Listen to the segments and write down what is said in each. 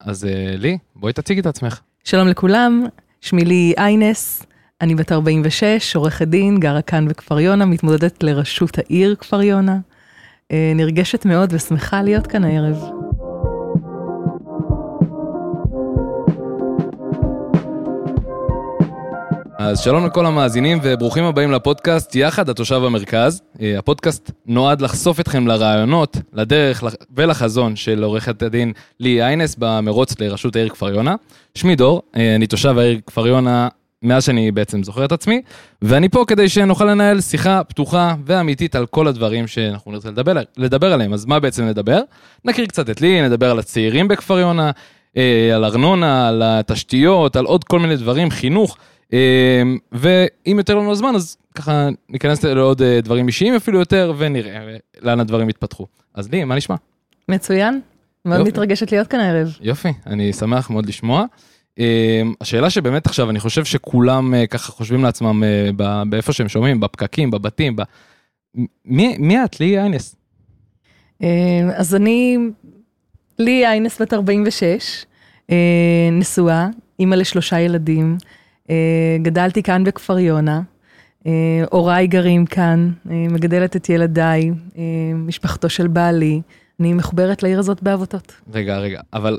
אז אה, לי, בואי תציגי את עצמך. שלום לכולם, שמי לי איינס, אני בת 46, עורכת דין, גרה כאן בכפר יונה, מתמודדת לראשות העיר כפר יונה. אה, נרגשת מאוד ושמחה להיות כאן הערב. אז שלום לכל המאזינים וברוכים הבאים לפודקאסט יחד התושב המרכז. אה, הפודקאסט נועד לחשוף אתכם לרעיונות, לדרך ולחזון של עורכת הדין לי איינס במרוץ לראשות העיר כפר יונה. שמי דור, אה, אני תושב העיר כפר יונה מאז שאני בעצם זוכר את עצמי, ואני פה כדי שנוכל לנהל שיחה פתוחה ואמיתית על כל הדברים שאנחנו נרצה לדבר, לדבר עליהם. אז מה בעצם נדבר? נכיר קצת את לי, נדבר על הצעירים בכפר יונה, אה, על ארנונה, על התשתיות, על עוד כל מיני דברים, חינוך. אמ, ואם יותר לנו זמן, אז ככה ניכנס לעוד אה, דברים אישיים אפילו יותר, ונראה לאן הדברים יתפתחו. אז לי, מה נשמע? מצוין, מאוד. מתרגשת להיות כאן הערב. יופי, אני שמח מאוד לשמוע. אמ, השאלה שבאמת עכשיו, אני חושב שכולם אה, ככה חושבים לעצמם אה, באיפה שהם שומעים, בפקקים, בבתים, ב... מי, מי את? לי איינס. אמ, אז אני, לי איינס בת 46, נשואה, אימא לשלושה ילדים. אה, גדלתי כאן בכפר יונה, אה, הוריי גרים כאן, אה, מגדלת את ילדיי, משפחתו של בעלי, אני מחוברת לעיר הזאת בעבותות. רגע, רגע, אבל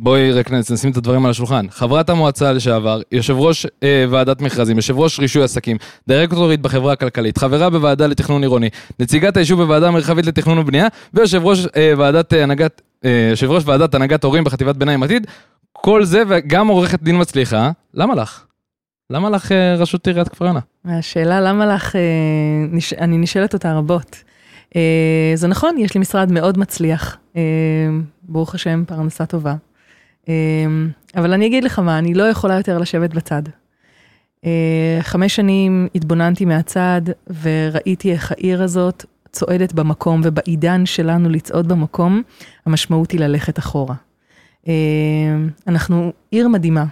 בואי רק נשים את הדברים על השולחן. חברת המועצה לשעבר, יושב ראש אה, ועדת מכרזים, יושב ראש רישוי עסקים, דירקטורית בחברה הכלכלית, חברה בוועדה לתכנון עירוני, נציגת היישוב בוועדה המרחבית לתכנון ובנייה, ויושב ראש אה, ועדת הנהגת, יושב ראש ועדת הנהגת הורים בחטיבת ביניים עתיד, כל זה וגם עורכת דין מצליחה, למה לך? למה לך אה, ראשות עיריית כפר יונה? השאלה למה לך, אה, אני נשאלת אותה רבות. אה, זה נכון, יש לי משרד מאוד מצליח, ברוך השם, פרנסה טובה. אבל אני אגיד לך מה, אני לא יכולה יותר לשבת בצד. חמש שנים התבוננתי מהצד וראיתי איך העיר הזאת צועדת במקום, ובעידן שלנו לצעוד במקום, המשמעות היא ללכת אחורה. אנחנו עיר מדהימה,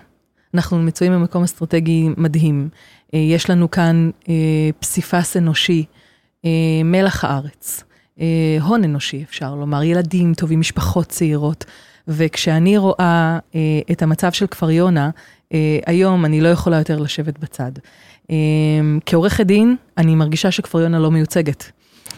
אנחנו מצויים במקום אסטרטגי מדהים. אה, יש לנו כאן אה, פסיפס אנושי, אה, מלח הארץ, הון אנושי אפשר לומר, ילדים טובים, משפחות צעירות. וכשאני רואה את המצב של כפר יונה, היום אני לא יכולה יותר לשבת בצד. כעורכת דין, אני מרגישה שכפר יונה לא מיוצגת.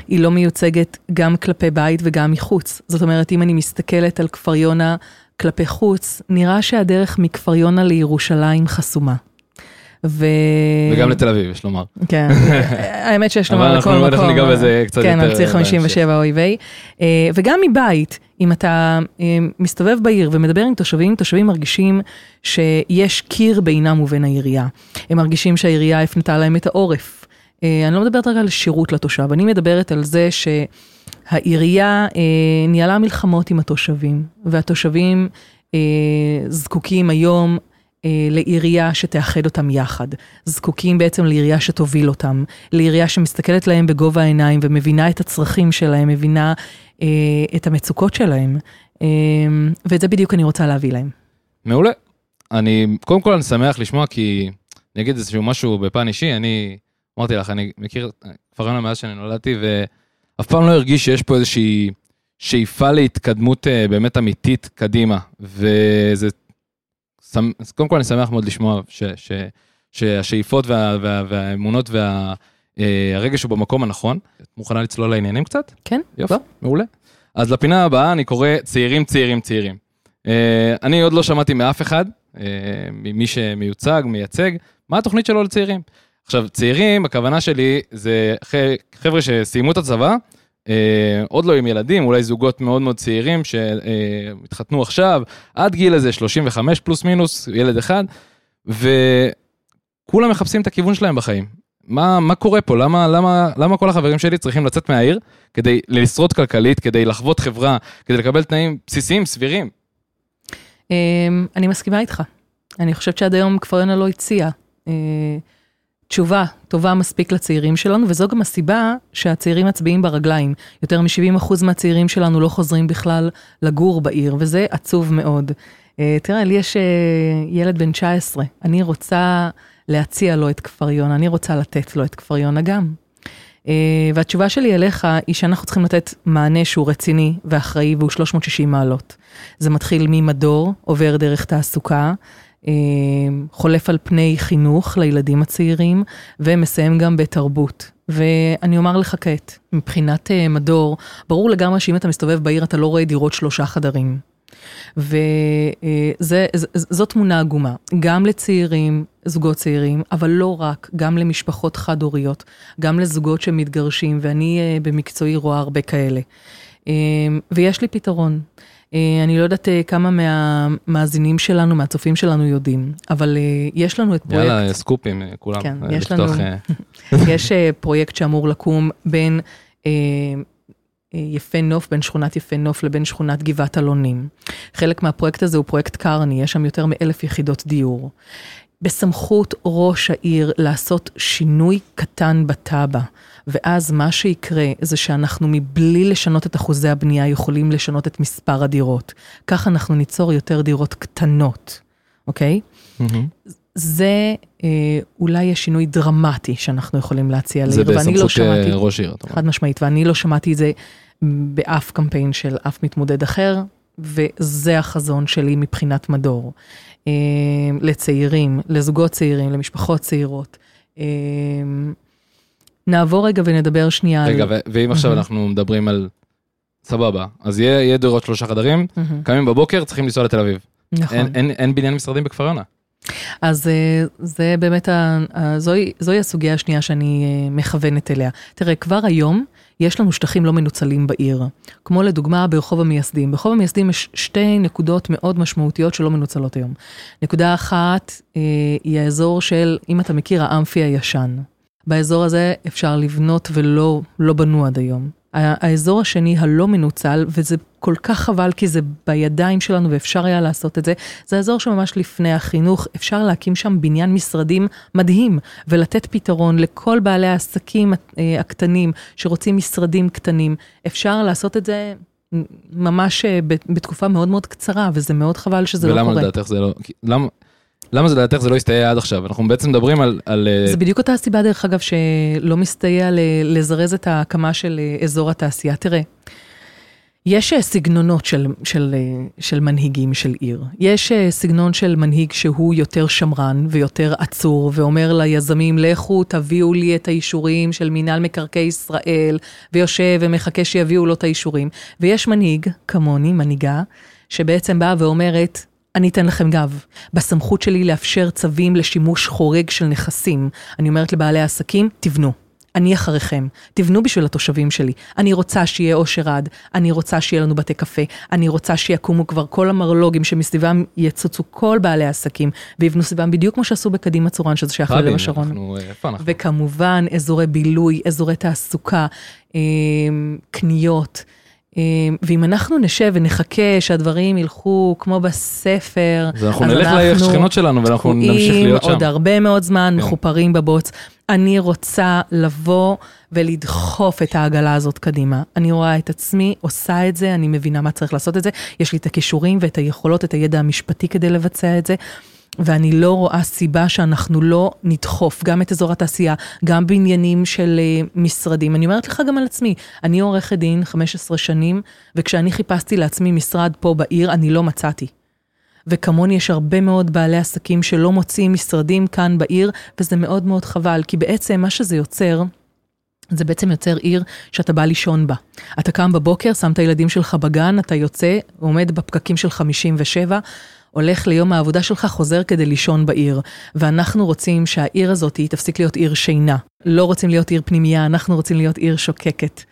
היא לא מיוצגת גם כלפי בית וגם מחוץ. זאת אומרת, אם אני מסתכלת על כפר יונה כלפי חוץ, נראה שהדרך מכפר יונה לירושלים חסומה. ו... וגם לתל אביב, יש לומר. כן, האמת שיש לומר לכל מקום. אבל אנחנו ניגע בזה קצת כן, יותר. כן, על ציר 57 אוי ויי. וגם מבית, אם אתה אה, מסתובב בעיר ומדבר עם תושבים, תושבים מרגישים שיש קיר בינם ובין העירייה. הם מרגישים שהעירייה הפנתה להם את העורף. אה, אני לא מדברת רק על שירות לתושב, אני מדברת על זה ש... העירייה אה, ניהלה מלחמות עם התושבים, והתושבים אה, זקוקים היום אה, לעירייה שתאחד אותם יחד. זקוקים בעצם לעירייה שתוביל אותם, לעירייה שמסתכלת להם בגובה העיניים ומבינה את הצרכים שלהם, מבינה אה, את המצוקות שלהם, אה, ואת זה בדיוק אני רוצה להביא להם. מעולה. אני, קודם כל אני שמח לשמוע כי אני אגיד איזשהו משהו בפן אישי, אני אמרתי לך, אני מכיר כפר יונה מאז שאני נולדתי, ו... אף פעם לא הרגיש שיש פה איזושהי שאיפה להתקדמות אה, באמת אמיתית קדימה. וזה... אז קודם כל אני שמח מאוד לשמוע ש, ש, שהשאיפות וה, וה, והאמונות וה, הוא במקום הנכון. את מוכנה לצלול לעניינים קצת? כן. יופי, בוא. מעולה. אז לפינה הבאה אני קורא צעירים, צעירים, צעירים. אה, אני עוד לא שמעתי מאף אחד, אה, ממי שמיוצג, מייצג, מה התוכנית שלו לצעירים. עכשיו, צעירים, הכוונה שלי זה חבר'ה שסיימו את הצבא, אה, עוד לא עם ילדים, אולי זוגות מאוד מאוד צעירים שהתחתנו עכשיו, עד גיל איזה 35 פלוס מינוס, ילד אחד, וכולם מחפשים את הכיוון שלהם בחיים. מה, מה קורה פה? למה, למה, למה כל החברים שלי צריכים לצאת מהעיר כדי לשרוד כלכלית, כדי לחוות חברה, כדי לקבל תנאים בסיסיים, סבירים? אמ, אני מסכימה איתך. אני חושבת שעד היום כפר יונה לא הציע. אה, תשובה טובה מספיק לצעירים שלנו, וזו גם הסיבה שהצעירים מצביעים ברגליים. יותר מ-70% מהצעירים שלנו לא חוזרים בכלל לגור בעיר, וזה עצוב מאוד. Uh, תראה, לי יש uh, ילד בן 19, אני רוצה להציע לו את כפר יונה, אני רוצה לתת לו את כפר יונה גם. והתשובה שלי אליך היא שאנחנו צריכים לתת מענה שהוא רציני ואחראי והוא 360 מעלות. זה מתחיל ממדור, עובר דרך תעסוקה, חולף על פני חינוך לילדים הצעירים ומסיים גם בתרבות. ואני אומר לך כעת, מבחינת מדור, ברור לגמרי שאם אתה מסתובב בעיר אתה לא רואה דירות שלושה חדרים. וזאת תמונה עגומה, גם לצעירים, זוגות צעירים, אבל לא רק, גם למשפחות חד-הוריות, גם לזוגות שמתגרשים, ואני במקצועי רואה הרבה כאלה. ויש לי פתרון. אני לא יודעת כמה מהמאזינים שלנו, מהצופים שלנו יודעים, אבל יש לנו את פרויקט... יאללה, סקופים, כולם. כן, יש לנו... יש פרויקט שאמור לקום בין... יפה נוף, בין שכונת יפה נוף לבין שכונת גבעת אלונים. חלק מהפרויקט הזה הוא פרויקט קרני, יש שם יותר מאלף יחידות דיור. בסמכות ראש העיר לעשות שינוי קטן בתב"ע, ואז מה שיקרה זה שאנחנו מבלי לשנות את אחוזי הבנייה יכולים לשנות את מספר הדירות. כך אנחנו ניצור יותר דירות קטנות, אוקיי? Mm-hmm. זה אה, אולי השינוי דרמטי שאנחנו יכולים להציע לעיר, ואני לא שמעתי... זה בסמכות ראש עיר, אתה אומר. חד משמעית, ואני לא שמעתי את זה באף קמפיין של אף מתמודד אחר, וזה החזון שלי מבחינת מדור. אה, לצעירים, לזוגות צעירים, למשפחות צעירות. אה, נעבור רגע ונדבר שנייה רגע, על... רגע, ואם עכשיו אנחנו מדברים על... סבבה, אז יהיה, יהיה דירות שלושה חדרים, קמים בבוקר, צריכים לנסוע לתל אביב. נכון. אין, אין, אין בניין משרדים בכפר יונה. אז אה, זה באמת, זוהי, זוהי הסוגיה השנייה שאני אה, מכוונת אליה. תראה, כבר היום יש לנו שטחים לא מנוצלים בעיר, כמו לדוגמה ברחוב המייסדים. ברחוב המייסדים יש שתי נקודות מאוד משמעותיות שלא מנוצלות היום. נקודה אחת אה, היא האזור של, אם אתה מכיר, האמפי הישן. באזור הזה אפשר לבנות ולא לא בנו עד היום. האזור השני הלא מנוצל, וזה כל כך חבל כי זה בידיים שלנו ואפשר היה לעשות את זה, זה האזור שממש לפני החינוך, אפשר להקים שם בניין משרדים מדהים, ולתת פתרון לכל בעלי העסקים אה, הקטנים שרוצים משרדים קטנים. אפשר לעשות את זה ממש אה, בתקופה מאוד מאוד קצרה, וזה מאוד חבל שזה לא קורה. ולמה לדעתך זה לא... למה... למה זה לדעתך זה לא הסתייע עד עכשיו? אנחנו בעצם מדברים על... על... אה, זה בדיוק אותה הסיבה דרך אגב שלא מסתייע לזרז את ההקמה של אה, אזור התעשייה. תראה, יש אה, סגנונות של, של, של מנהיגים של עיר. יש סגנון של מנהיג שהוא יותר שמרן ויותר עצור ואומר ליזמים, לכו תביאו לי את האישורים של מינהל מקרקעי ישראל, ויושב ומחכה שיביאו לו את האישורים. ויש מנהיג, כמוני, מנהיגה, שבעצם באה ואומרת, אני אתן לכם גב. בסמכות שלי לאפשר צווים לשימוש חורג של נכסים. אני אומרת לבעלי העסקים, תבנו. אני אחריכם, תבנו בשביל התושבים שלי. אני רוצה שיהיה אושר עד, אני רוצה שיהיה לנו בתי קפה, אני רוצה שיקומו כבר כל המרלוגים שמסביבם יצוצו כל בעלי העסקים, ויבנו סביבם בדיוק כמו שעשו בקדימה צורן, שזה שייך ללב השרון. וכמובן, אזורי בילוי, אזורי תעסוקה, אה, קניות. אמ, ואם אנחנו נשב ונחכה שהדברים ילכו כמו בספר, אז אנחנו נלך לשכנות שלנו ואנחנו נמשיך להיות שם. עוד הרבה מאוד זמן, כן. מחופרים בבוץ. אני רוצה לבוא ולדחוף את העגלה הזאת קדימה. אני רואה את עצמי, עושה את זה, אני מבינה מה צריך לעשות את זה, יש לי את הכישורים ואת היכולות, את הידע המשפטי כדי לבצע את זה. ואני לא רואה סיבה שאנחנו לא נדחוף גם את אזור התעשייה, גם בעניינים של uh, משרדים. אני אומרת לך גם על עצמי, אני עורכת דין 15 שנים, וכשאני חיפשתי לעצמי משרד פה בעיר, אני לא מצאתי. וכמוני יש הרבה מאוד בעלי עסקים שלא מוצאים משרדים כאן בעיר, וזה מאוד מאוד חבל, כי בעצם מה שזה יוצר, זה בעצם יוצר עיר שאתה בא לישון בה. אתה קם בבוקר, שם את הילדים שלך בגן, אתה יוצא, עומד בפקקים של 57, הולך ליום העבודה שלך, חוזר כדי לישון בעיר. ואנחנו רוצים שהעיר הזאת תפסיק להיות עיר שינה. לא רוצים להיות עיר פנימייה, אנחנו רוצים להיות עיר שוקקת.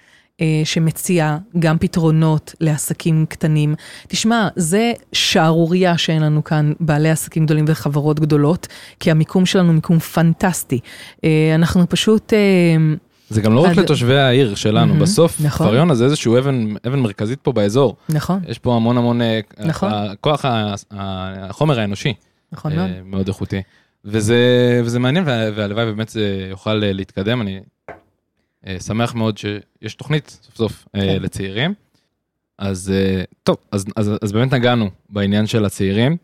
אה, שמציעה גם פתרונות לעסקים קטנים. תשמע, זה שערורייה שאין לנו כאן בעלי עסקים גדולים וחברות גדולות, כי המיקום שלנו מיקום פנטסטי. אה, אנחנו פשוט... זה גם לא רק לתושבי העיר שלנו, בסוף נכון. כפר יונה זה איזשהו אבן, אבן מרכזית פה באזור. נכון. יש פה המון המון, אה, נכון. כוח החומר האנושי. נכון מאוד. אה, מאוד איכותי. וזה, וזה מעניין והלוואי באמת זה יוכל אה, להתקדם, אני שמח מאוד שיש תוכנית סוף סוף כן. לצעירים. אז טוב, אז, אז, אז באמת נגענו בעניין של הצעירים,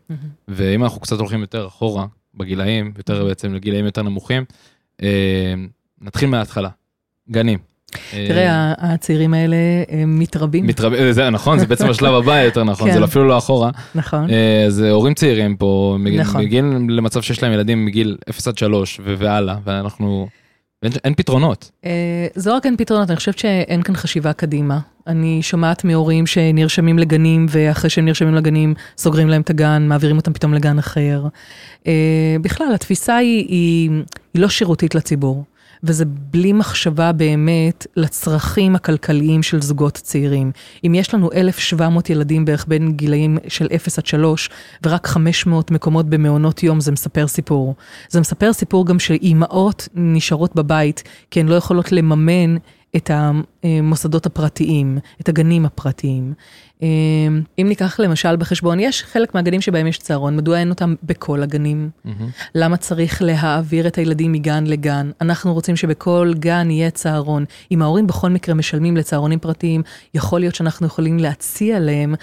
ואם אנחנו קצת הולכים יותר אחורה בגילאים, יותר בעצם לגילאים יותר נמוכים, נתחיל מההתחלה. גנים. תראה, הצעירים האלה הם מתרבים. מתרבים, זה נכון, זה בעצם השלב הבא יותר נכון, זה כן. אפילו לא אחורה. נכון. זה הורים צעירים פה, נכון. מגיעים למצב שיש להם ילדים מגיל 0 עד 3 והלאה, ואנחנו... אין פתרונות. אה, זה רק אין פתרונות, אני חושבת שאין כאן חשיבה קדימה. אני שומעת מהורים שנרשמים לגנים, ואחרי שהם נרשמים לגנים, סוגרים להם את הגן, מעבירים אותם פתאום לגן אחר. אה, בכלל, התפיסה היא, היא, היא לא שירותית לציבור. וזה בלי מחשבה באמת לצרכים הכלכליים של זוגות צעירים. אם יש לנו 1,700 ילדים בערך בין גילאים של 0 עד 3, ורק 500 מקומות במעונות יום, זה מספר סיפור. זה מספר סיפור גם שאימהות נשארות בבית, כי הן לא יכולות לממן את המוסדות הפרטיים, את הגנים הפרטיים. אמ, אם ניקח למשל בחשבון, יש חלק מהגנים שבהם יש צהרון, מדוע אין אותם בכל הגנים? Mm-hmm. למה צריך להעביר את הילדים מגן לגן? אנחנו רוצים שבכל גן יהיה צהרון. אם ההורים בכל מקרה משלמים לצהרונים פרטיים, יכול להיות שאנחנו יכולים להציע להם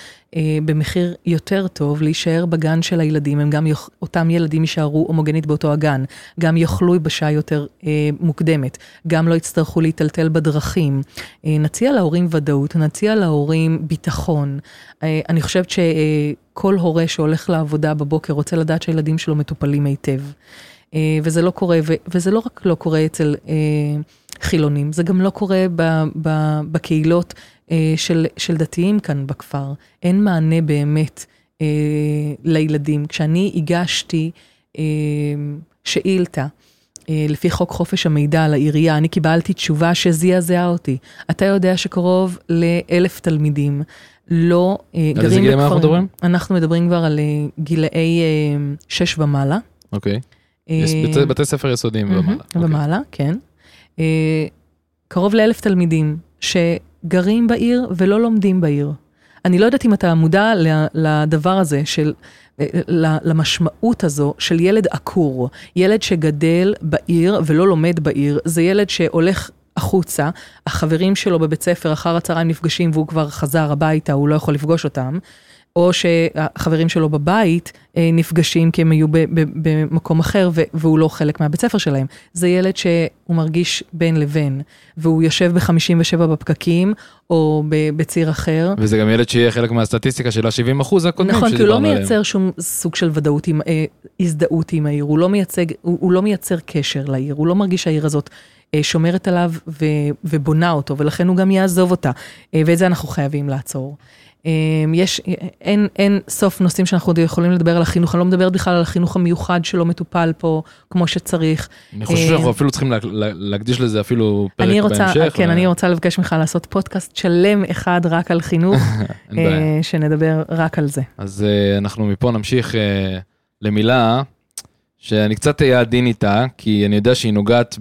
במחיר יותר טוב להישאר בגן של הילדים, הם גם, יוכ... אותם ילדים יישארו הומוגנית באותו הגן, גם יאכלו בשעה יותר אה, מוקדמת, גם לא יצטרכו להיטלטל בדרכים. אה, נציע להורים ודאות, נציע להורים ביטחון. אה, אני חושבת שכל הורה שהולך לעבודה בבוקר רוצה לדעת שהילדים שלו מטופלים היטב. אה, וזה לא קורה, ו... וזה לא רק לא קורה אצל... אה, חילונים, זה גם לא קורה ב, ב, בקהילות אה, של, של דתיים כאן בכפר. אין מענה באמת אה, לילדים. כשאני הגשתי אה, שאילתה, אה, לפי חוק חופש המידע לעירייה, אני קיבלתי תשובה שזעזעה אותי. אתה יודע שקרוב לאלף תלמידים לא אה, גרים בכפר... על איזה גילים אנחנו מדברים? אנחנו מדברים כבר על אה, גילאי אה, שש ומעלה. אוקיי. אה, בתי, בתי ספר יסודיים ומעלה. ומעלה, אוקיי. כן. אה, קרוב לאלף תלמידים שגרים בעיר ולא לומדים בעיר. אני לא יודעת אם אתה מודע לדבר הזה של, אה, למשמעות הזו של ילד עקור. ילד שגדל בעיר ולא לומד בעיר, זה ילד שהולך החוצה, החברים שלו בבית ספר אחר הצהריים נפגשים והוא כבר חזר הביתה, הוא לא יכול לפגוש אותם. או שהחברים שלו בבית אה, נפגשים כי הם היו במקום אחר והוא לא חלק מהבית ספר שלהם. זה ילד שהוא מרגיש בין לבין, והוא יושב ב-57 בפקקים, או בציר אחר. וזה גם ילד שיהיה חלק מהסטטיסטיקה של ה-70 אחוז הקודמים נכון, כי הוא לא מייצר עליהם. שום סוג של ודאות, עם, אה, הזדהות עם העיר, הוא לא, מייצג, הוא, הוא לא מייצר קשר לעיר, הוא לא מרגיש שהעיר הזאת אה, שומרת עליו ו, ובונה אותו, ולכן הוא גם יעזוב אותה, ואת זה אנחנו חייבים לעצור. אמ, יש, אין, אין סוף נושאים שאנחנו יכולים לדבר על החינוך, אני לא מדברת בכלל על החינוך המיוחד שלא מטופל פה כמו שצריך. אני חושב שאנחנו אה, אפילו צריכים להקדיש לזה אפילו פרק אני רוצה, בהמשך. כן, ו... אני רוצה לבקש ממך לעשות פודקאסט שלם אחד רק על חינוך, אה, שנדבר רק על זה. אז אה, אנחנו מפה נמשיך למילה שאני קצת אהיה עדין איתה, כי אני יודע שהיא נוגעת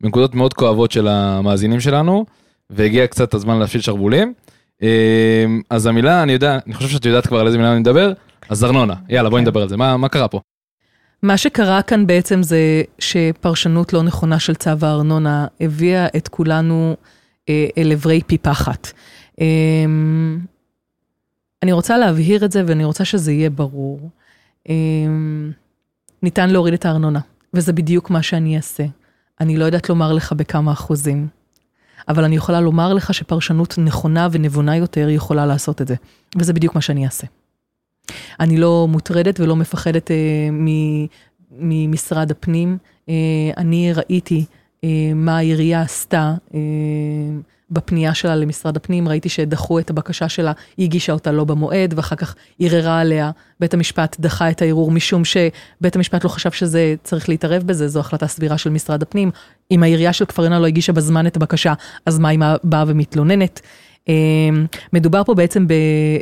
בנקודות מאוד כואבות של המאזינים שלנו, והגיע קצת הזמן להפשיל שרוולים. אמ, אז המילה, אני יודע, אני חושב שאת יודעת כבר על איזה מילה אני מדבר, אז ארנונה, יאללה בואי כן. נדבר על זה, מה, מה קרה פה? מה שקרה כאן בעצם זה שפרשנות לא נכונה של צו הארנונה הביאה את כולנו אה, אל עברי פי פחת. אה, אני רוצה להבהיר את זה ואני רוצה שזה יהיה ברור. אה, ניתן להוריד את הארנונה, וזה בדיוק מה שאני אעשה. אני לא יודעת לומר לך בכמה אחוזים. אבל אני יכולה לומר לך שפרשנות נכונה ונבונה יותר יכולה לעשות את זה. וזה בדיוק מה שאני אעשה. אני לא מוטרדת ולא מפחדת אה, ממשרד הפנים. אה, אני ראיתי אה, מה העירייה עשתה. אה, בפנייה שלה למשרד הפנים, ראיתי שדחו את הבקשה שלה, היא הגישה אותה לא במועד, ואחר כך ערערה עליה. בית המשפט דחה את הערעור משום שבית המשפט לא חשב שזה צריך להתערב בזה, זו החלטה סבירה של משרד הפנים. אם העירייה של כפר עינה לא הגישה בזמן את הבקשה, אז מה היא באה ומתלוננת? אמ, מדובר פה בעצם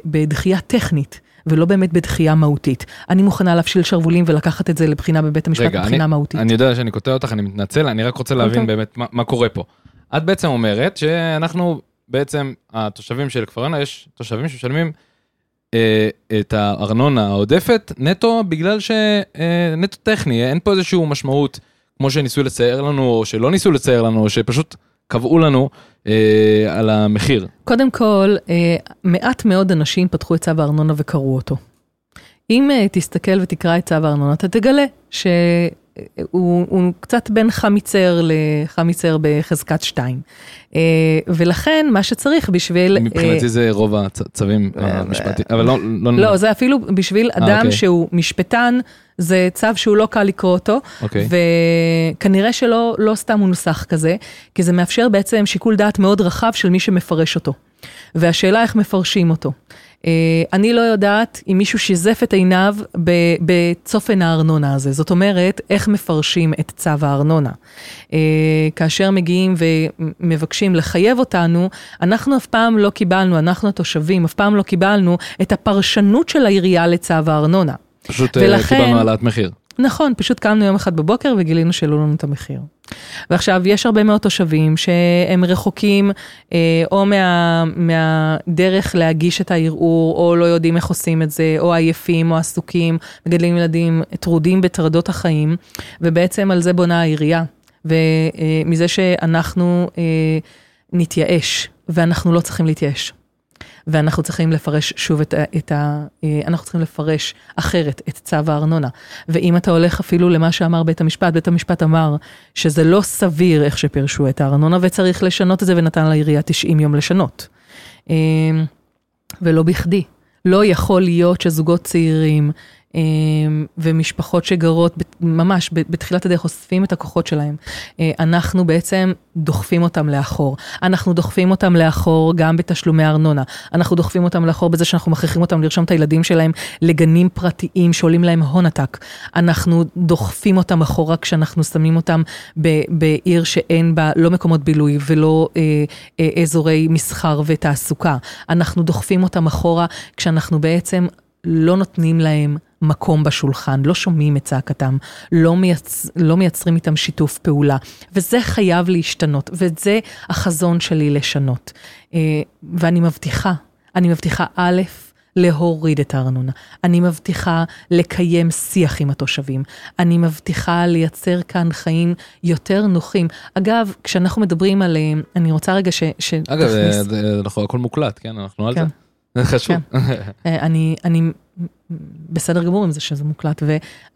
בדחייה טכנית. ולא באמת בדחייה מהותית. אני מוכנה להפשיל שרוולים ולקחת את זה לבחינה בבית המשפט רגע, מבחינה אני, מהותית. אני יודע שאני קוטע אותך, אני מתנצל, אני רק רוצה להבין okay. באמת מה, מה קורה פה. את בעצם אומרת שאנחנו בעצם, התושבים של כפר ענה, יש תושבים שמשלמים אה, את הארנונה העודפת נטו בגלל שנטו אה, טכני, אין פה איזושהי משמעות כמו שניסו לצייר לנו, או שלא ניסו לצייר לנו, או שפשוט קבעו לנו אה, על המחיר. קודם כל, אה, מעט מאוד אנשים פתחו את צו הארנונה וקראו אותו. אם אה, תסתכל ותקרא את צו הארנונה, אתה תגלה ש... הוא, הוא קצת בין חמיצר לחמיצר בחזקת שתיים. ולכן מה שצריך בשביל... מבחינתי זה רוב הצווים המשפטיים, אבל לא... לא, לא, זה אפילו בשביל אדם אוקיי. שהוא משפטן. זה צו שהוא לא קל לקרוא אותו. אוקיי. וכנראה שלא לא סתם הוא נוסח כזה, כי זה מאפשר בעצם שיקול דעת מאוד רחב של מי שמפרש אותו. והשאלה איך מפרשים אותו. Uh, אני לא יודעת אם מישהו שיזף את עיניו בצופן הארנונה הזה. זאת אומרת, איך מפרשים את צו הארנונה. Uh, כאשר מגיעים ומבקשים לחייב אותנו, אנחנו אף פעם לא קיבלנו, אנחנו התושבים, אף פעם לא קיבלנו את הפרשנות של העירייה לצו הארנונה. פשוט אה, ולכן, קיבלנו העלאת מחיר. נכון, פשוט קמנו יום אחד בבוקר וגילינו שהעלו לנו את המחיר. ועכשיו, יש הרבה מאוד תושבים שהם רחוקים אה, או מה, מהדרך להגיש את הערעור, או לא יודעים איך עושים את זה, או עייפים או עסוקים, מגדלים ילדים טרודים בטרדות החיים, ובעצם על זה בונה העירייה. ומזה אה, שאנחנו אה, נתייאש, ואנחנו לא צריכים להתייאש. ואנחנו צריכים לפרש שוב את ה... את ה אה, אנחנו צריכים לפרש אחרת את צו הארנונה. ואם אתה הולך אפילו למה שאמר בית המשפט, בית המשפט אמר שזה לא סביר איך שפירשו את הארנונה וצריך לשנות את זה ונתן לעירייה 90 יום לשנות. אה, ולא בכדי. לא יכול להיות שזוגות צעירים ומשפחות שגרות ממש בתחילת הדרך אוספים את הכוחות שלהם. אה, אנחנו בעצם דוחפים אותם לאחור. אנחנו דוחפים אותם לאחור גם בתשלומי ארנונה. אנחנו דוחפים אותם לאחור בזה שאנחנו מכריחים אותם לרשום את הילדים שלהם לגנים פרטיים שעולים להם הון עתק. אנחנו דוחפים אותם אחורה כשאנחנו שמים אותם בעיר שאין בה לא מקומות בילוי ולא אה, אה, אזורי מסחר ותעסוקה. אנחנו דוחפים אותם אחורה כשאנחנו בעצם לא נותנים להם מקום בשולחן, לא שומעים את צעקתם, לא, מייצ... לא מייצרים איתם שיתוף פעולה. וזה חייב להשתנות, וזה החזון שלי לשנות. אה, ואני מבטיחה, אני מבטיחה א', להוריד את הארנונה. אני מבטיחה לקיים שיח עם התושבים. אני מבטיחה לייצר כאן חיים יותר נוחים. אגב, כשאנחנו מדברים על... אה, אני רוצה רגע ש... אגב, זה, אנחנו הכל מוקלט, כן? אנחנו על כן. זה. זה חשוב. כן. אה, אני, אני בסדר גמור עם זה שזה מוקלט,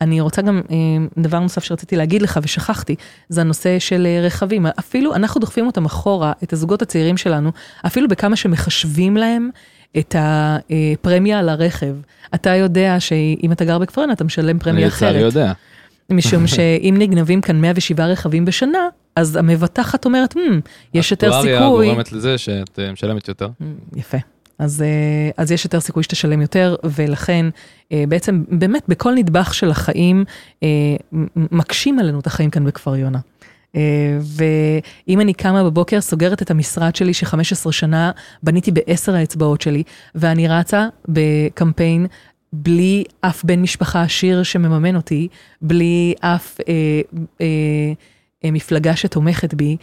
ואני רוצה גם, אה, דבר נוסף שרציתי להגיד לך ושכחתי, זה הנושא של אה, רכבים. אפילו, אנחנו דוחפים אותם אחורה, את הזוגות הצעירים שלנו, אפילו בכמה שמחשבים להם את הפרמיה על הרכב. אתה יודע שאם אתה גר בכפרנה, אתה משלם פרמיה אחרת. אני יודע. משום שאם נגנבים כאן 107 רכבים בשנה, אז המבטחת אומרת, hmm, יש יותר סיכוי. אקטואריה גורמת לזה שאת אה, משלמת יותר. יפה. אז, אה, אז יש יותר סיכוי שתשלם יותר, ולכן אה, בעצם באמת בכל נדבך של החיים אה, מקשים עלינו את החיים כאן בכפר יונה. ואם אני קמה בבוקר, סוגרת את המשרד שלי ש-15 שנה בניתי בעשר האצבעות שלי, ואני רצה בקמפיין בלי אף בן משפחה עשיר שמממן אותי, בלי אף אה, אה, אה, מפלגה שתומכת בי,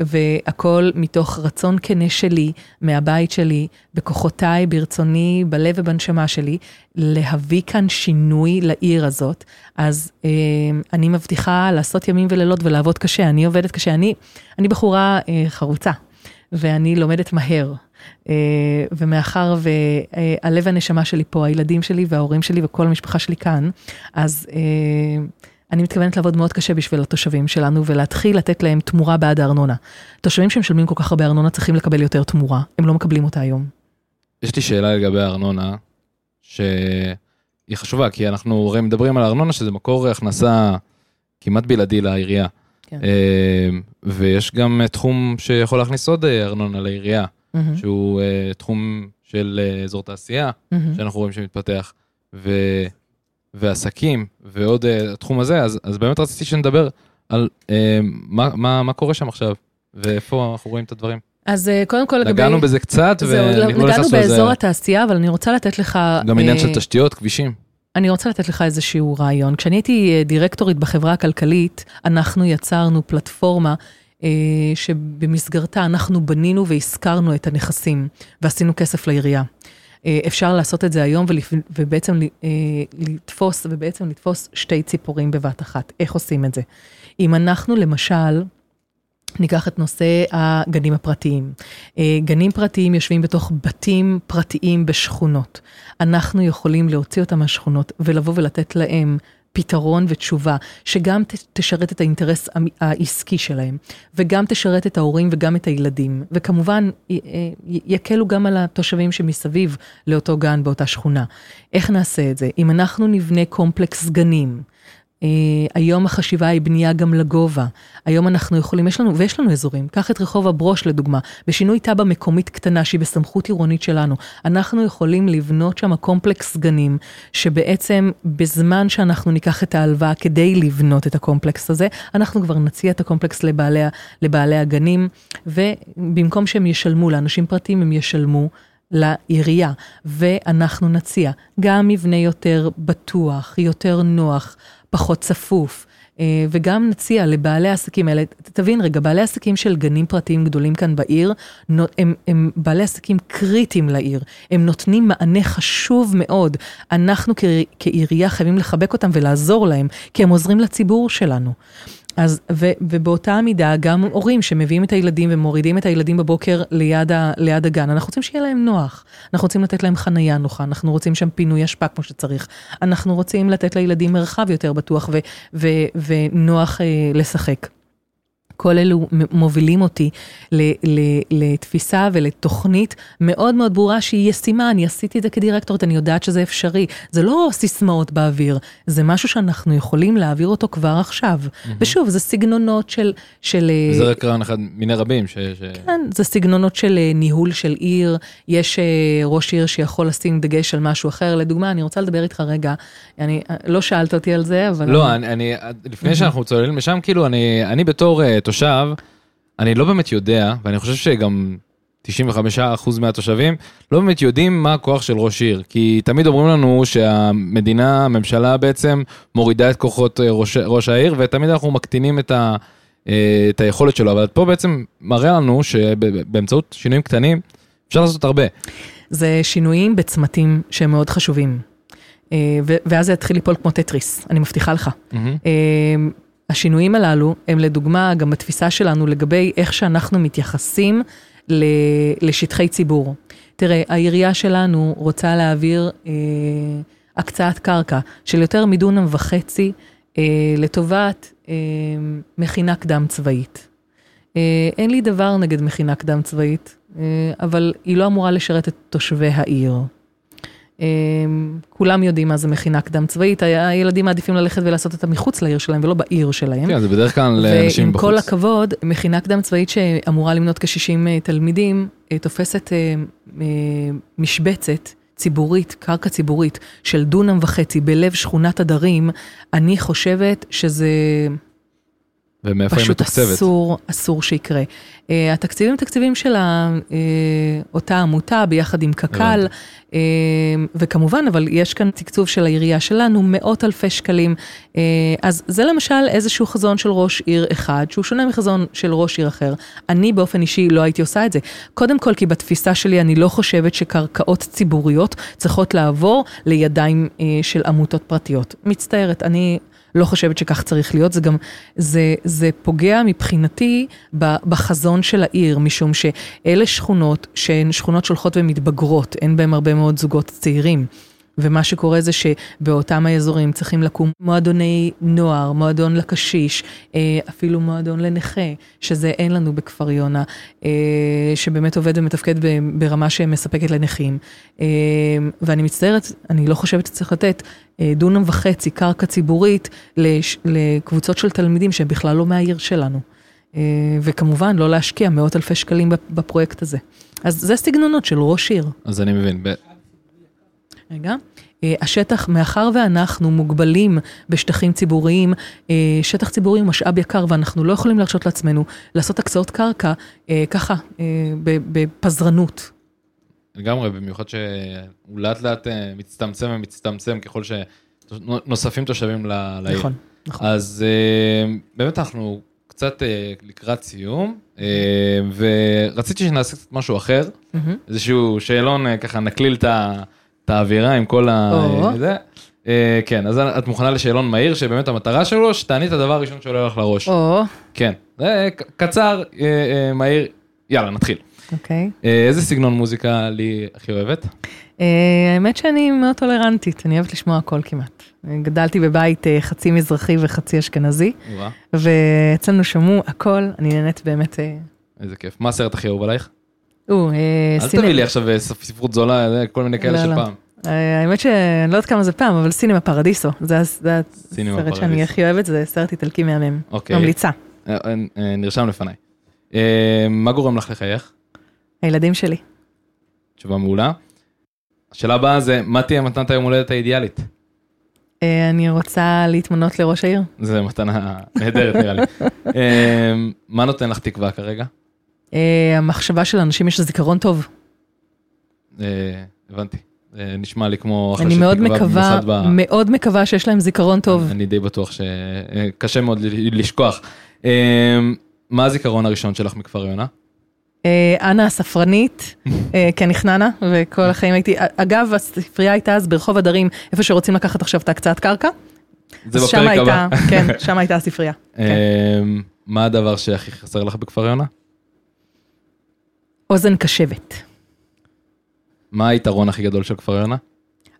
והכל מתוך רצון כנה שלי, מהבית שלי, בכוחותיי, ברצוני, בלב ובנשמה שלי, להביא כאן שינוי לעיר הזאת. אז אה, אני מבטיחה לעשות ימים ולילות ולעבוד קשה. אני עובדת קשה. אני, אני בחורה אה, חרוצה, ואני לומדת מהר. ומאחר והלב והנשמה שלי פה, הילדים שלי וההורים שלי וכל המשפחה שלי כאן, אז אני מתכוונת לעבוד מאוד קשה בשביל התושבים שלנו ולהתחיל לתת להם תמורה בעד הארנונה. תושבים שמשלמים כל כך הרבה ארנונה צריכים לקבל יותר תמורה, הם לא מקבלים אותה היום. יש לי שאלה לגבי הארנונה, שהיא חשובה, כי אנחנו הרי מדברים על הארנונה שזה מקור הכנסה כמעט בלעדי לעירייה. כן. אה, ויש גם תחום שיכול להכניס עוד אה, ארנונה לעירייה, mm-hmm. שהוא אה, תחום של אזור תעשייה, mm-hmm. שאנחנו רואים שמתפתח. ו... ועסקים ועוד uh, התחום הזה, אז, אז באמת רציתי שנדבר על uh, מה, מה, מה קורה שם עכשיו, ואיפה אנחנו רואים את הדברים. אז uh, קודם כל לגבי... נגענו בזה קצת, ואנחנו לא באזור זה... התעשייה, אבל אני רוצה לתת לך... גם עניין uh, של תשתיות, כבישים. אני רוצה לתת לך איזשהו רעיון. כשאני הייתי דירקטורית בחברה הכלכלית, אנחנו יצרנו פלטפורמה אה, שבמסגרתה אנחנו בנינו והשכרנו את הנכסים, ועשינו כסף לעירייה. אה, אפשר לעשות את זה היום ובעצם אה, לתפוס, ובעצם לתפוס שתי ציפורים בבת אחת. איך עושים את זה? אם אנחנו למשל, ניקח את נושא הגנים הפרטיים. אה, גנים פרטיים יושבים בתוך בתים פרטיים בשכונות. אנחנו יכולים להוציא אותם מהשכונות ולבוא ולתת להם פתרון ותשובה, שגם תשרת את האינטרס העסקי שלהם, וגם תשרת את ההורים וגם את הילדים, וכמובן יקלו גם על התושבים שמסביב לאותו גן באותה שכונה. איך נעשה את זה? אם אנחנו נבנה קומפלקס גנים, היום החשיבה היא בנייה גם לגובה. היום אנחנו יכולים, יש לנו, ויש לנו אזורים, קח את רחוב הברוש לדוגמה, בשינוי תב"ע מקומית קטנה שהיא בסמכות עירונית שלנו, אנחנו יכולים לבנות שם קומפלקס גנים, שבעצם בזמן שאנחנו ניקח את ההלוואה כדי לבנות את הקומפלקס הזה, אנחנו כבר נציע את הקומפלקס לבעלי, לבעלי הגנים, ובמקום שהם ישלמו, לאנשים פרטיים הם ישלמו. לעירייה, ואנחנו נציע גם מבנה יותר בטוח, יותר נוח, פחות צפוף. אה, וגם נציע לבעלי העסקים האלה, תבין רגע, בעלי עסקים של גנים פרטיים גדולים כאן בעיר, הם, הם בעלי עסקים קריטיים לעיר, הם נותנים מענה חשוב מאוד. אנחנו כעירייה חייבים לחבק אותם ולעזור להם, כי הם עוזרים לציבור שלנו. אז, ו, ובאותה מידה, גם הורים שמביאים את הילדים ומורידים את הילדים בבוקר ליד, ה, ליד הגן, אנחנו רוצים שיהיה להם נוח. אנחנו רוצים לתת להם חנייה נוחה, אנחנו רוצים שם פינוי אשפה כמו שצריך. אנחנו רוצים לתת לילדים מרחב יותר בטוח ו, ו, ונוח אה, לשחק. כל אלו מובילים אותי לתפיסה ולתוכנית מאוד מאוד ברורה שהיא ישימה, אני עשיתי את זה כדירקטורית, אני יודעת שזה אפשרי. זה לא סיסמאות באוויר, זה משהו שאנחנו יכולים להעביר אותו כבר עכשיו. Mm-hmm. ושוב, זה סגנונות של... של אה, זה רק רעיון אחד מיני רבים. ש, ש... כן, זה סגנונות של אה, ניהול של עיר, יש אה, ראש עיר שיכול לשים דגש על משהו אחר. לדוגמה, אני רוצה לדבר איתך רגע, אני, לא שאלת אותי על זה, אבל... לא, אני, אני לפני שאנחנו צוללים לשם, כאילו, אני, אני בתור תושב, אני לא באמת יודע, ואני חושב שגם 95% מהתושבים לא באמת יודעים מה הכוח של ראש עיר. כי תמיד אומרים לנו שהמדינה, הממשלה בעצם מורידה את כוחות אה, ראש, ראש העיר, ותמיד אנחנו מקטינים את, ה, אה, את היכולת שלו. אבל פה בעצם מראה לנו שבאמצעות שינויים קטנים אפשר לעשות הרבה. זה שינויים בצמתים שהם מאוד חשובים. אה, ואז זה יתחיל ליפול כמו טטריס, אני מבטיחה לך. Mm-hmm. השינויים הללו הם לדוגמה גם בתפיסה שלנו לגבי איך שאנחנו מתייחסים לשטחי ציבור. תראה, העירייה שלנו רוצה להעביר אה, הקצאת קרקע של יותר מדונם וחצי אה, לטובת אה, מכינה קדם צבאית. אה, אין לי דבר נגד מכינה קדם צבאית, אה, אבל היא לא אמורה לשרת את תושבי העיר. אמ, כולם יודעים מה זה מכינה קדם צבאית, הילדים מעדיפים ללכת ולעשות אותה מחוץ לעיר שלהם ולא בעיר שלהם. כן, זה בדרך כלל לאנשים בחוץ. ועם כל הכבוד, מכינה קדם צבאית שאמורה למנות כ-60 אה, תלמידים, אה, תופסת אה, משבצת ציבורית, קרקע ציבורית של דונם וחצי בלב שכונת הדרים, אני חושבת שזה... ומאיפה היא מתוקצבת? פשוט אסור, אסור שיקרה. Uh, התקציבים הם תקציבים של uh, אותה עמותה ביחד עם קק"ל, uh, וכמובן, אבל יש כאן תקצוב של העירייה שלנו, מאות אלפי שקלים. Uh, אז זה למשל איזשהו חזון של ראש עיר אחד, שהוא שונה מחזון של ראש עיר אחר. אני באופן אישי לא הייתי עושה את זה. קודם כל, כי בתפיסה שלי אני לא חושבת שקרקעות ציבוריות צריכות לעבור לידיים uh, של עמותות פרטיות. מצטערת, אני... לא חושבת שכך צריך להיות, זה גם, זה, זה פוגע מבחינתי בחזון של העיר, משום שאלה שכונות שהן שכונות שהולכות ומתבגרות, אין בהן הרבה מאוד זוגות צעירים. ומה שקורה זה שבאותם האזורים צריכים לקום מועדוני נוער, מועדון לקשיש, אה, אפילו מועדון לנכה, שזה אין לנו בכפר יונה, אה, שבאמת עובד ומתפקד ברמה שמספקת לנכים. אה, ואני מצטערת, אני לא חושבת שצריך לתת דונם וחצי קרקע ציבורית לקבוצות של תלמידים שהם בכלל לא מהעיר שלנו. וכמובן, לא להשקיע מאות אלפי שקלים בפרויקט הזה. אז זה סגנונות של ראש עיר. אז אני מבין. רגע. אה, השטח, מאחר ואנחנו מוגבלים בשטחים ציבוריים, אה, שטח ציבורי הוא משאב יקר ואנחנו לא יכולים להרשות לעצמנו לעשות הקצאות קרקע אה, ככה, בפזרנות. לגמרי, במיוחד שהוא לאט לאט מצטמצם ומצטמצם ככל שנוספים תושבים לעיר. נכון, נכון. אז באמת אנחנו קצת לקראת סיום, ורציתי שנעשה קצת משהו אחר, איזשהו שאלון, ככה נקליל את ה... את האווירה עם כל ה... זה. אה, כן, אז את מוכנה לשאלון מהיר, שבאמת המטרה שלו, שתעני את הדבר הראשון שעולה לך לראש. או. כן, קצר, אה, אה, מהיר, יאללה, נתחיל. אוקיי. איזה סגנון מוזיקה לי הכי אוהבת? האמת שאני מאוד טולרנטית, אני אוהבת לשמוע הכל כמעט. גדלתי בבית חצי מזרחי וחצי אשכנזי, ואצלנו שמעו הכל, אני נהנית באמת. איזה כיף. מה הסרט הכי אהוב עלייך? או, אל תביא לי עכשיו ספרות זולה, כל מיני כאלה של פעם. האמת שאני לא יודעת כמה זה פעם, אבל סינמה פרדיסו, זה הסרט שאני הכי אוהבת, זה סרט איטלקי מהמם, אוקיי. ממליצה. אה, אה, נרשם לפניי. מה גורם לך לחייך? הילדים שלי. תשובה מעולה. השאלה הבאה זה, מה תהיה מתנת היום הולדת האידיאלית? אני רוצה להתמנות לראש העיר. זה מתנה נהדרת נראה לי. מה נותן לך תקווה כרגע? המחשבה של אנשים יש זיכרון טוב. הבנתי. נשמע לי כמו אחרי שתקווה במיוחד ב... אני מאוד מקווה שיש להם זיכרון טוב. אני די בטוח שקשה מאוד לשכוח. מה הזיכרון הראשון שלך מכפר יונה? אנה הספרנית, כנכננה, וכל החיים הייתי, אגב, הספרייה הייתה אז ברחוב הדרים, איפה שרוצים לקחת עכשיו את הקצאת קרקע. זה בפרק הבא. כן, שם הייתה הספרייה. מה הדבר שהכי חסר לך בכפר יונה? אוזן קשבת. מה היתרון הכי גדול של כפר יונה?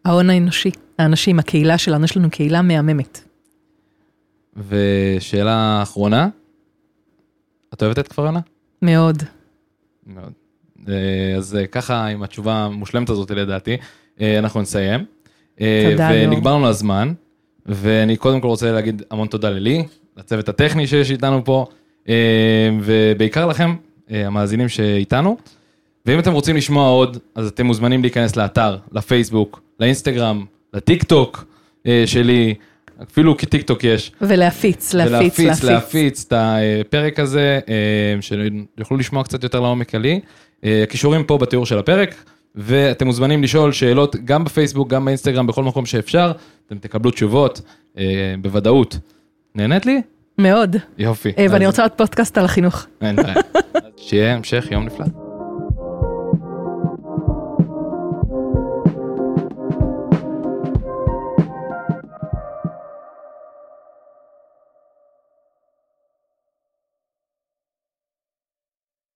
ההון האנושי, האנשים, הקהילה שלנו, יש לנו קהילה מהממת. ושאלה אחרונה, את אוהבת את כפר יונה? מאוד. מאוד. אה, אז אה, ככה, עם התשובה המושלמת הזאת לדעתי, אה, אנחנו נסיים. תודה, יור. ונגמר לנו הזמן, ואני קודם כל רוצה להגיד המון תודה ללי, לצוות הטכני שיש איתנו פה, ובעיקר לכם, המאזינים שאיתנו. ואם אתם רוצים לשמוע עוד, אז אתם מוזמנים להיכנס לאתר, לפייסבוק, לאינסטגרם, לטיק טוק אה, שלי, אפילו כטיק טוק יש. ולהפיץ, להפיץ, להפיץ. להפיץ, להפיץ את הפרק הזה, אה, שיוכלו לשמוע קצת יותר לעומק עלי. אה, הכישורים פה בתיאור של הפרק, ואתם מוזמנים לשאול שאלות גם בפייסבוק, גם באינסטגרם, בכל מקום שאפשר, אתם תקבלו תשובות בוודאות. נהנית לי? מאוד. יופי. ואני רוצה עוד פודקאסט על החינוך. אין בעיה. שיהיה המשך יום נפלא.